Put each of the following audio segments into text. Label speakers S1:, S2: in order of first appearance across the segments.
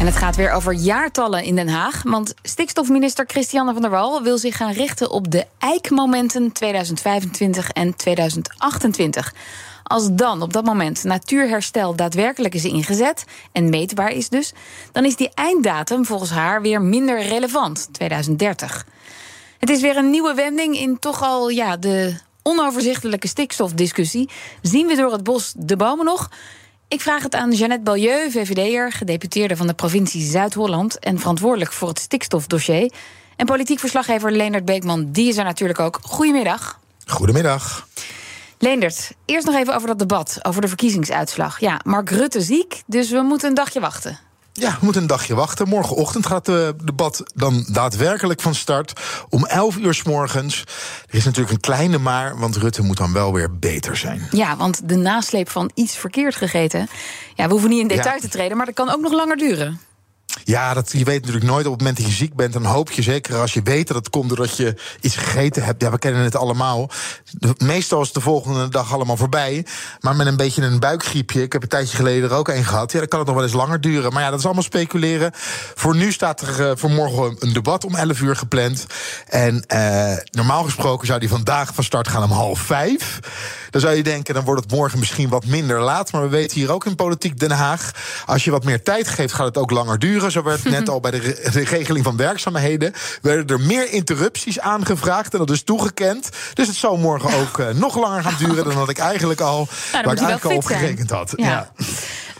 S1: En het gaat weer over jaartallen in Den Haag. Want stikstofminister Christiane van der Wal wil zich gaan richten op de eikmomenten 2025 en 2028. Als dan op dat moment natuurherstel daadwerkelijk is ingezet en meetbaar is dus, dan is die einddatum volgens haar weer minder relevant, 2030. Het is weer een nieuwe wending in toch al ja, de onoverzichtelijke stikstofdiscussie. Zien we door het bos de bomen nog? Ik vraag het aan Jeannette Balieu, VVD'er, gedeputeerde van de provincie Zuid-Holland en verantwoordelijk voor het stikstofdossier. En politiek verslaggever Leonard Beekman, die is er natuurlijk ook. Goedemiddag.
S2: Goedemiddag.
S1: Leendert, eerst nog even over dat debat, over de verkiezingsuitslag. Ja, Mark Rutte ziek, dus we moeten een dagje wachten.
S2: Ja, we moeten een dagje wachten. Morgenochtend gaat het debat dan daadwerkelijk van start. Om 11 uur s morgens. Er is natuurlijk een kleine maar, want Rutte moet dan wel weer beter zijn.
S1: Ja, want de nasleep van iets verkeerd gegeten. Ja, we hoeven niet in detail
S2: Ja.
S1: te treden, maar dat kan ook nog langer duren.
S2: Ja, dat, je weet natuurlijk nooit op het moment dat je ziek bent. Dan hoop je zeker als je weet dat het komt doordat je iets gegeten hebt. Ja, we kennen het allemaal. Meestal is de volgende dag allemaal voorbij. Maar met een beetje een buikgriepje. Ik heb een tijdje geleden er ook een gehad. Ja, dan kan het nog wel eens langer duren. Maar ja, dat is allemaal speculeren. Voor nu staat er eh, voor morgen een debat om 11 uur gepland. En eh, normaal gesproken zou die vandaag van start gaan om half vijf. Dan zou je denken, dan wordt het morgen misschien wat minder laat. Maar we weten hier ook in Politiek Den Haag. Als je wat meer tijd geeft, gaat het ook langer duren. Zo werd net al bij de, re- de regeling van werkzaamheden. werden er meer interrupties aangevraagd. En dat is toegekend. Dus het zou morgen ook eh, nog langer gaan duren. dan dat ik eigenlijk al, waar
S1: moet
S2: ik eigenlijk al op gerekend had.
S1: Ja.
S2: Ja.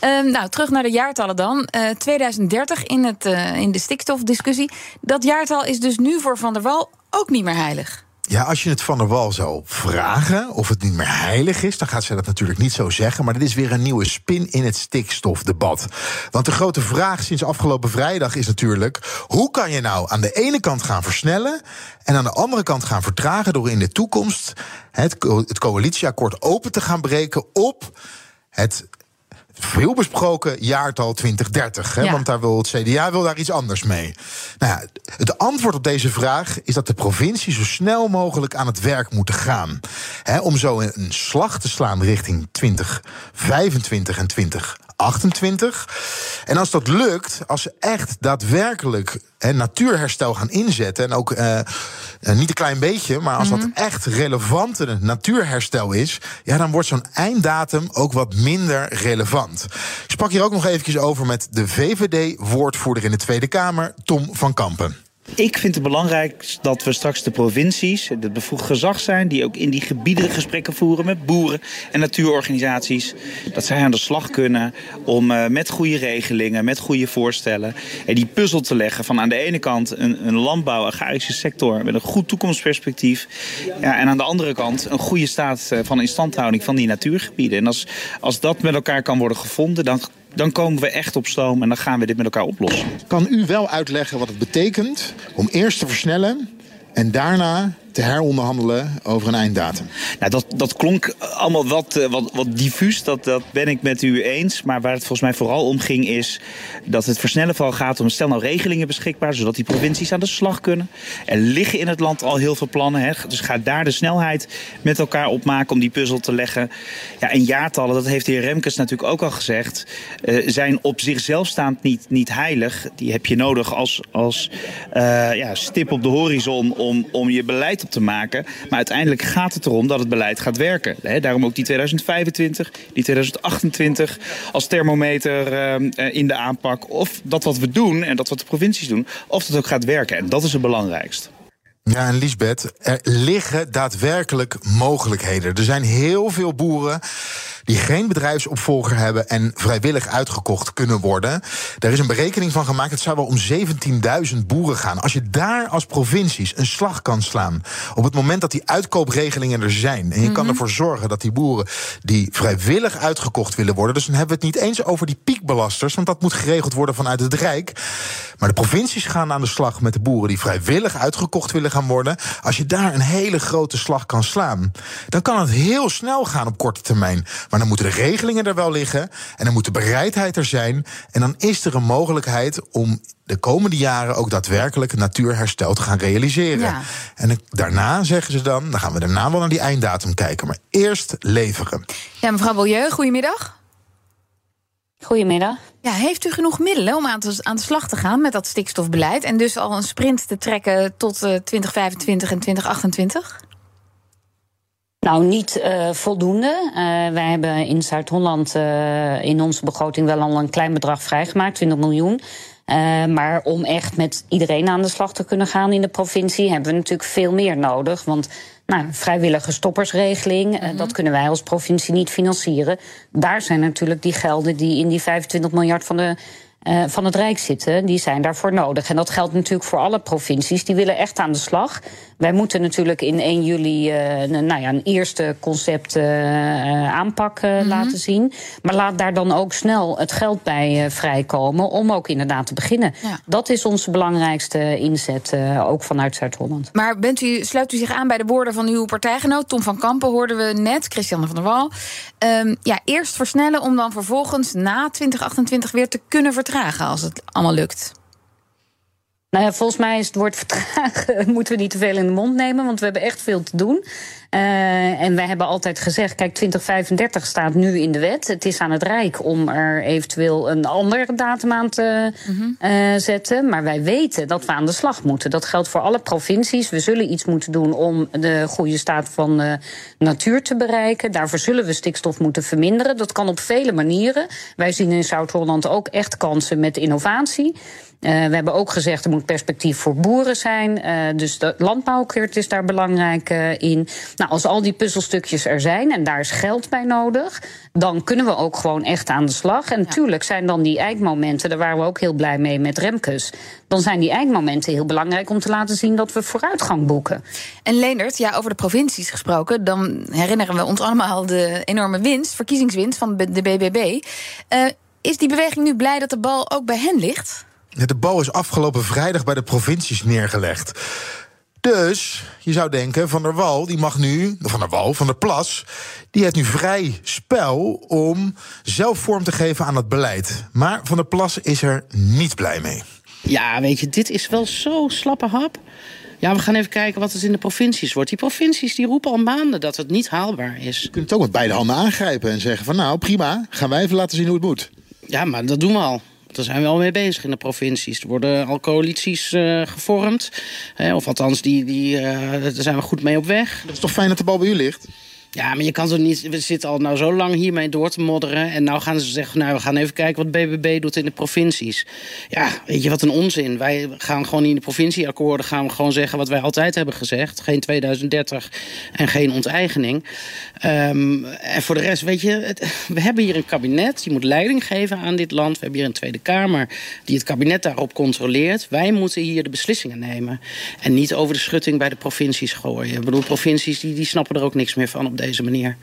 S1: Ehm, nou, terug naar de jaartallen dan. Eh, 2030 in, het, eh, in de stikstofdiscussie. Dat jaartal is dus nu voor Van der Wal ook niet meer heilig.
S2: Ja, als je het van der Wal zou vragen of het niet meer heilig is, dan gaat ze dat natuurlijk niet zo zeggen. Maar dit is weer een nieuwe spin in het stikstofdebat. Want de grote vraag sinds afgelopen vrijdag is natuurlijk: hoe kan je nou aan de ene kant gaan versnellen en aan de andere kant gaan vertragen door in de toekomst het, co- het coalitieakkoord open te gaan breken op het veel besproken jaartal 2030. Hè?
S1: Ja.
S2: Want daar wil het CDA wil daar iets anders mee. Nou ja, het antwoord op deze vraag is dat de provincie zo snel mogelijk aan het werk moeten gaan. Hè, om zo een slag te slaan richting 2025 en 2028. En als dat lukt, als ze echt daadwerkelijk hè, natuurherstel gaan inzetten. En ook eh, eh, niet een klein beetje, maar als dat echt relevante natuurherstel is. Ja, dan wordt zo'n einddatum ook wat minder relevant. Ik sprak hier ook nog eventjes over met de VVD-woordvoerder in de Tweede Kamer, Tom van Kampen.
S3: Ik vind het belangrijk dat we straks de provincies, het bevoegd gezag zijn, die ook in die gebieden gesprekken voeren met boeren en natuurorganisaties. Dat zij aan de slag kunnen om eh, met goede regelingen, met goede voorstellen, en die puzzel te leggen van aan de ene kant een, een landbouw, agrarische sector met een goed toekomstperspectief. Ja, en aan de andere kant een goede staat eh, van instandhouding van die natuurgebieden. En als, als dat met elkaar kan worden gevonden, dan, dan komen we echt op stoom en dan gaan we dit met elkaar oplossen.
S2: Kan u wel uitleggen wat het betekent om eerst te versnellen en daarna te heronderhandelen over een einddatum?
S3: Nou, dat, dat klonk allemaal wat, eh, wat, wat diffuus, dat, dat ben ik met u eens. Maar waar het volgens mij vooral om ging is dat het versnellen vooral gaat om... stel nou regelingen beschikbaar, zodat die provincies aan de slag kunnen. Er liggen in het land al heel veel plannen. Hè, dus ga daar de snelheid met elkaar op maken om die puzzel te leggen. Ja, en jaartallen, dat heeft de heer Remkes natuurlijk ook al gezegd... eh, zijn op zichzelf staand niet, niet heilig. Die heb je nodig als, als eh, ja, stip op de horizon om, om je beleid op te maken. Maar uiteindelijk gaat het erom dat het beleid gaat werken. Daarom ook die 2025, die 2028 als thermometer eh, eh, in de aanpak. Of dat wat we doen en dat wat de provincies doen, of dat ook gaat werken. En dat is het belangrijkste.
S2: Ja, en Lisbeth, er liggen daadwerkelijk mogelijkheden. Er zijn heel veel boeren die geen bedrijfsopvolger hebben en vrijwillig uitgekocht kunnen worden. Daar is een berekening van gemaakt. Het zou wel om 17.000 boeren gaan. Als je daar als provincies een slag kan slaan. op het moment dat die uitkoopregelingen er zijn. en je kan ervoor zorgen dat die boeren die vrijwillig uitgekocht willen worden. dus dan hebben we het niet eens over die piekbelasters. want dat moet geregeld worden vanuit het Rijk. Maar de provincies gaan aan de slag met de boeren die vrijwillig uitgekocht willen gaan worden. Als je daar een hele grote slag kan slaan, dan kan het heel snel gaan op korte termijn. Maar dan moeten de regelingen er wel liggen en dan moet de bereidheid er zijn. En dan is er een mogelijkheid om de komende jaren ook daadwerkelijk natuurherstel te gaan realiseren.
S1: Ja.
S2: En daarna zeggen ze dan, dan gaan we daarna wel naar die einddatum kijken. Maar eerst leveren.
S1: Ja, mevrouw Beaulieu, goedemiddag.
S4: Goedemiddag.
S1: Ja, heeft u genoeg middelen om aan, te, aan de slag te gaan met dat stikstofbeleid... en dus al een sprint te trekken tot uh, 2025 en 2028?
S4: Nou, niet uh, voldoende. Uh, wij hebben in Zuid-Holland uh, in onze begroting wel al een klein bedrag vrijgemaakt, 20 miljoen. maar om echt met iedereen aan de slag te kunnen gaan in de provincie, hebben we natuurlijk veel meer nodig. Want nou, vrijwillige stoppersregeling, -hmm. dat kunnen wij als provincie niet financieren. Daar zijn natuurlijk die gelden die in die 25 miljard van de uh, van het Rijk zitten, die zijn daarvoor nodig. En dat geldt natuurlijk voor alle provincies. Die willen echt aan de slag. Wij moeten natuurlijk in 1 juli uh, nou ja, een eerste concept uh, aanpak mm -hmm. laten zien. Maar laat daar dan ook snel het geld bij vrijkomen om ook inderdaad te beginnen. Ja. Dat is onze belangrijkste inzet, ook vanuit Zuid-Holland.
S1: Maar bent u, sluit u zich aan bij de woorden van uw partijgenoot Tom van Kampen, hoorden we net, Christiane van der Wal. Um, ja, eerst versnellen om dan vervolgens na 2028 weer te kunnen vertrouwen als het allemaal lukt?
S4: Nou ja, volgens mij is het woord vertragen moeten we niet te veel in de mond nemen, want we hebben echt veel te doen. Uh, en wij hebben altijd gezegd, kijk, 2035 staat nu in de wet. Het is aan het Rijk om er eventueel een andere datum aan te mm -hmm. uh, zetten. Maar wij weten dat we aan de slag moeten. Dat geldt voor alle provincies. We zullen iets moeten doen om de goede staat van de natuur te bereiken. Daarvoor zullen we stikstof moeten verminderen. Dat kan op vele manieren. Wij zien in Zuid-Holland ook echt kansen met innovatie. Uh, we hebben ook gezegd er moet perspectief voor boeren zijn. Uh, dus de landbouwkeurt is daar belangrijk uh, in. Nou, als al die puzzelstukjes er zijn en daar is geld bij nodig, dan kunnen we ook gewoon echt aan de slag. En natuurlijk ja. zijn dan die eindmomenten, daar waren we ook heel blij mee met Remkes. Dan zijn die eindmomenten heel belangrijk om te laten zien dat we vooruitgang boeken.
S1: En Leendert, ja, over de provincies gesproken, dan herinneren we ons allemaal de enorme winst, verkiezingswinst van de BBB. is die beweging nu blij dat de bal ook bij hen ligt?
S2: De bal is afgelopen vrijdag bij de provincies neergelegd. Dus je zou denken, Van der Wal, die mag nu, Van der Wal, Van der Plas, die heeft nu vrij spel om zelf vorm te geven aan het beleid. Maar Van der Plas is er niet blij mee.
S5: Ja, weet je, dit is wel zo slappe hap. Ja, we gaan even kijken wat het in de provincies wordt. Die provincies die roepen al maanden dat het niet haalbaar is.
S2: Je kunt het ook met beide handen aangrijpen en zeggen van nou prima, gaan wij even laten zien hoe het moet.
S5: Ja, maar dat doen we al. Daar zijn we al mee bezig in de provincies. Er worden al coalities uh, gevormd. Eh, of althans, die, die, uh, daar zijn we goed mee op weg.
S2: Het is toch fijn dat de bal bij u ligt?
S5: Ja, maar je kan toch niet. We zitten al nou zo lang hiermee door te modderen. En nou gaan ze zeggen: Nou, we gaan even kijken wat BBB doet in de provincies. Ja, weet je wat een onzin. Wij gaan gewoon in de provincieakkoorden gaan we gewoon zeggen wat wij altijd hebben gezegd: geen 2030 en geen onteigening. Um, en voor de rest, weet je, we hebben hier een kabinet die moet leiding geven aan dit land. We hebben hier een Tweede Kamer die het kabinet daarop controleert. Wij moeten hier de beslissingen nemen. En niet over de schutting bij de provincies gooien. Ik bedoel, provincies die, die snappen er ook niks meer van deze manier.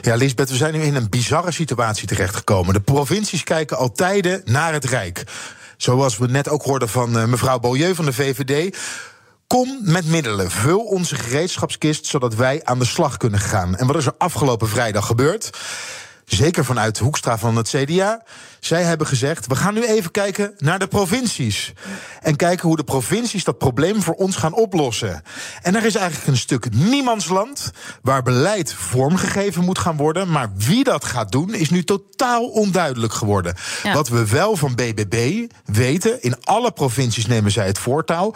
S2: Ja, Lisbeth, we zijn nu in een bizarre situatie terechtgekomen. De provincies kijken al tijden naar het Rijk. Zoals we net ook hoorden van uh, mevrouw Beaulieu van de VVD. Kom met middelen, vul onze gereedschapskist zodat wij aan de slag kunnen gaan. En wat is er afgelopen vrijdag gebeurd? Zeker vanuit Hoekstra van het CDA. Zij hebben gezegd: we gaan nu even kijken naar de provincies. En kijken hoe de provincies dat probleem voor ons gaan oplossen. En er is eigenlijk een stuk niemandsland waar beleid vormgegeven moet gaan worden. Maar wie dat gaat doen, is nu totaal onduidelijk geworden. Ja. Wat we wel van BBB weten, in alle provincies nemen zij het voortouw.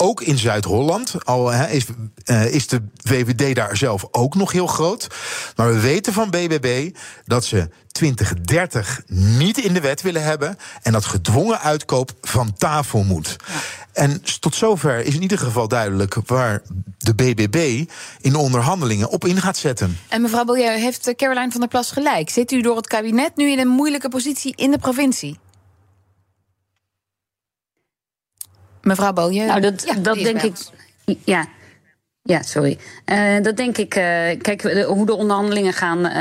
S2: Ook in Zuid-Holland al he, is, uh, is de VVD daar zelf ook nog heel groot. Maar we weten van BBB dat ze 2030 niet in de wet willen hebben en dat gedwongen uitkoop van tafel moet. En tot zover is in ieder geval duidelijk waar de BBB in de onderhandelingen op in gaat zetten.
S1: En mevrouw Belieu, heeft Caroline van der Plas gelijk? Zit u door het kabinet nu in een moeilijke positie in de provincie? Mevrouw Belieu.
S4: Nou, dat,
S1: Ja,
S4: dat denk ik. Ja. Ja, sorry. Eh, dat denk ik. eh, kijk, de- hoe de onderhandelingen gaan, eh,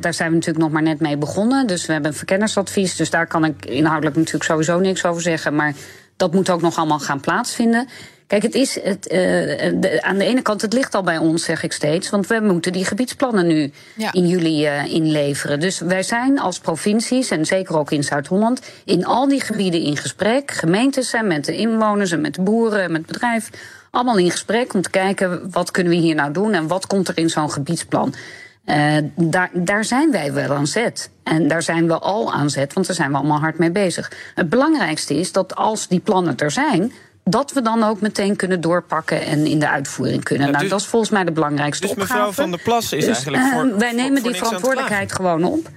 S4: daar zijn we natuurlijk nog maar net mee begonnen. Dus we hebben een verkennersadvies. Dus daar kan ik inhoudelijk natuurlijk sowieso niks over zeggen. Maar dat moet ook nog allemaal gaan plaatsvinden. Kijk, het is het, eh, de- aan de ene kant, het ligt al bij ons, zeg ik steeds. Want we moeten die gebiedsplannen nu
S1: Ja.
S4: in juli eh, inleveren. Dus wij zijn als provincies, en zeker ook in Zuid-Holland, in al die gebieden in gesprek. Gemeentes zijn met de inwoners en met de boeren en met het bedrijf. Allemaal in gesprek om te kijken wat kunnen we hier nou doen en wat komt er in zo'n gebiedsplan. Eh, daar, daar zijn wij wel aan zet. En daar zijn we al aan zet, want daar zijn we allemaal hard mee bezig. Het belangrijkste is dat als die plannen er zijn, dat we dan ook meteen kunnen doorpakken en in de uitvoering kunnen.
S6: Ja,
S4: nou,
S6: dus-
S4: dat is volgens mij de belangrijkste
S6: Dus
S4: opgave.
S6: mevrouw Van der Plas is
S4: Dus,
S6: eigenlijk voor-
S4: eh, wij
S6: voor-
S4: nemen
S6: voor
S4: die
S6: het
S4: verantwoordelijkheid gewoon op.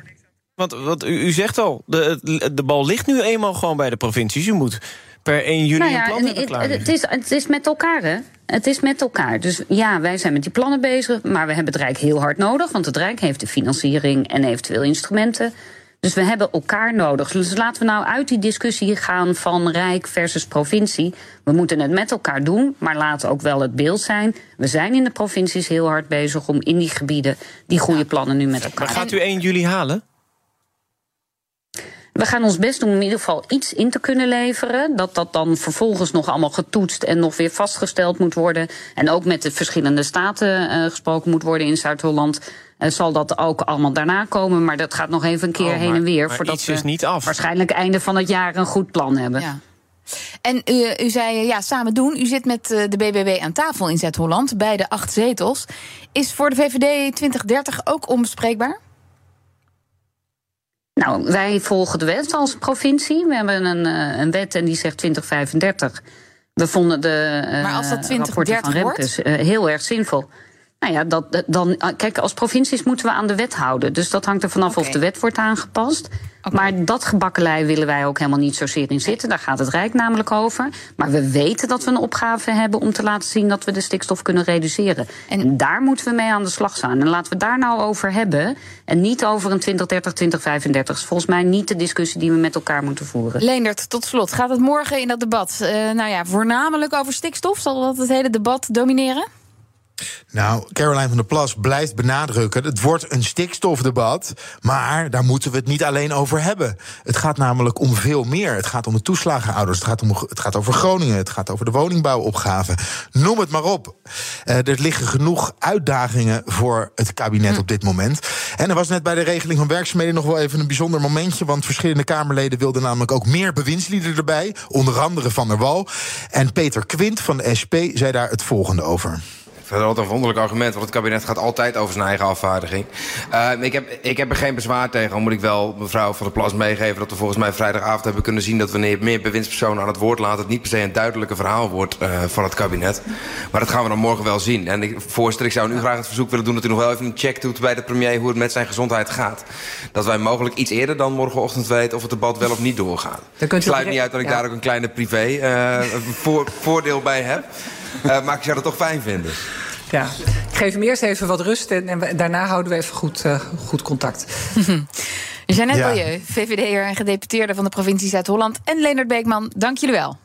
S6: Want wat u, u zegt al, de, de bal ligt nu eenmaal gewoon bij de provincies. U moet per 1 juli
S4: Nou
S6: een plan
S4: en
S6: hebben
S4: het,
S6: klaar
S4: het, is, het is met elkaar, hè? Het is met elkaar. Dus ja, wij zijn met die plannen bezig, maar we hebben het Rijk heel hard nodig. Want het Rijk heeft de financiering en eventueel instrumenten. Dus we hebben elkaar nodig. Dus laten we nou uit die discussie gaan van Rijk versus provincie. We moeten het met elkaar doen, maar laat ook wel het beeld zijn. We zijn in de provincies heel hard bezig om in die gebieden die goede plannen nu met elkaar
S6: Maar gaat u 1 juli halen?
S4: We gaan ons best doen om in ieder geval iets in te kunnen leveren. Dat dat dan vervolgens nog allemaal getoetst en nog weer vastgesteld moet worden. En ook met de verschillende staten eh, gesproken moet worden in Zuid-Holland. eh, zal dat ook allemaal daarna komen. Maar dat gaat nog even een keer
S6: Oh,
S4: heen en weer.
S6: maar
S4: voordat
S6: iets
S4: we
S6: is niet af.
S4: waarschijnlijk einde van het jaar een goed plan hebben.
S1: Ja. En u, u zei eh, ja, samen doen. U zit met eh, de BBB aan tafel in Zuid-Holland bij de acht zetels. Is voor de VVD 2030 ook onbespreekbaar?
S4: Nou, wij volgen de wet als provincie. We hebben een, eh, een wet en die zegt 2035. We vonden de eh,
S1: Maar als dat
S4: rapporten van
S1: 2030 wordt?
S4: Remkes eh, heel erg zinvol. Nou ja, dat, dan, kijk, als provincies moeten we aan de wet houden. Dus dat hangt er vanaf of de wet wordt aangepast. Maar dat gebakkelei willen wij ook helemaal niet zozeer in zitten. Daar gaat het Rijk namelijk over. Maar we weten dat we een opgave hebben om te laten zien dat we de stikstof kunnen reduceren.
S1: En-
S4: En daar moeten we mee aan de slag gaan. En laten we daar nou over hebben. En niet over een 2030, 2035. Dat is volgens mij niet de discussie die we met elkaar moeten voeren.
S1: Leendert, tot slot. Gaat het morgen in dat debat, eh, nou ja, voornamelijk over stikstof? Zal dat het hele debat domineren?
S2: Nou, Caroline van der Plas blijft benadrukken... het wordt een stikstofdebat, maar daar moeten we het niet alleen over hebben. Het gaat namelijk om veel meer. Het gaat om de toeslagenouders, het gaat, om, het gaat over Groningen... het gaat over de woningbouwopgave. Noem het maar op. Eh, er liggen genoeg uitdagingen voor het kabinet op dit moment. En er was net bij de regeling van werkzaamheden nog wel even een bijzonder momentje... want verschillende Kamerleden wilden namelijk ook meer bewindslieden erbij... onder andere Van der Wal. En Peter Quint van de SP zei daar het volgende over.
S7: Dat altijd een wonderlijk argument, want het kabinet gaat altijd over zijn eigen afvaardiging. Uh, ik, heb, ik heb er geen bezwaar tegen, al moet ik wel mevrouw Van der Plas meegeven... dat we volgens mij vrijdagavond hebben kunnen zien dat wanneer meer bewindspersonen aan het woord laat... het niet per se een duidelijke verhaal wordt uh, van het kabinet. Maar dat gaan we dan morgen wel zien. En ik, voorzitter, ik zou nu graag het verzoek willen doen... dat u nog wel even een check doet bij de premier hoe het met zijn gezondheid gaat. Dat wij mogelijk iets eerder dan morgenochtend weten of het debat wel of niet doorgaat. Ik sluit niet uit dat ik ja. daar ook een kleine privé uh, voor, voordeel bij heb. Uh, maar ik zou dat toch fijn vinden.
S8: Ja, ik geef hem eerst even wat rust en, en daarna houden we even goed, uh, goed contact.
S1: Jeannette ja. Balieu, VVD'er en gedeputeerde van de provincie Zuid-Holland... en Leonard Beekman, dank jullie wel.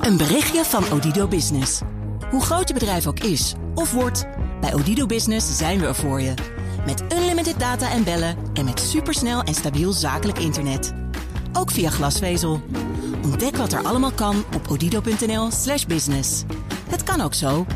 S9: Een berichtje van Odido Business. Hoe groot je bedrijf ook is of wordt... bij Odido Business zijn we er voor je. Met unlimited data en bellen en met supersnel en stabiel zakelijk internet. Ook via glasvezel. Ontdek wat er allemaal kan op odido.nl slash business. Het kan ook zo.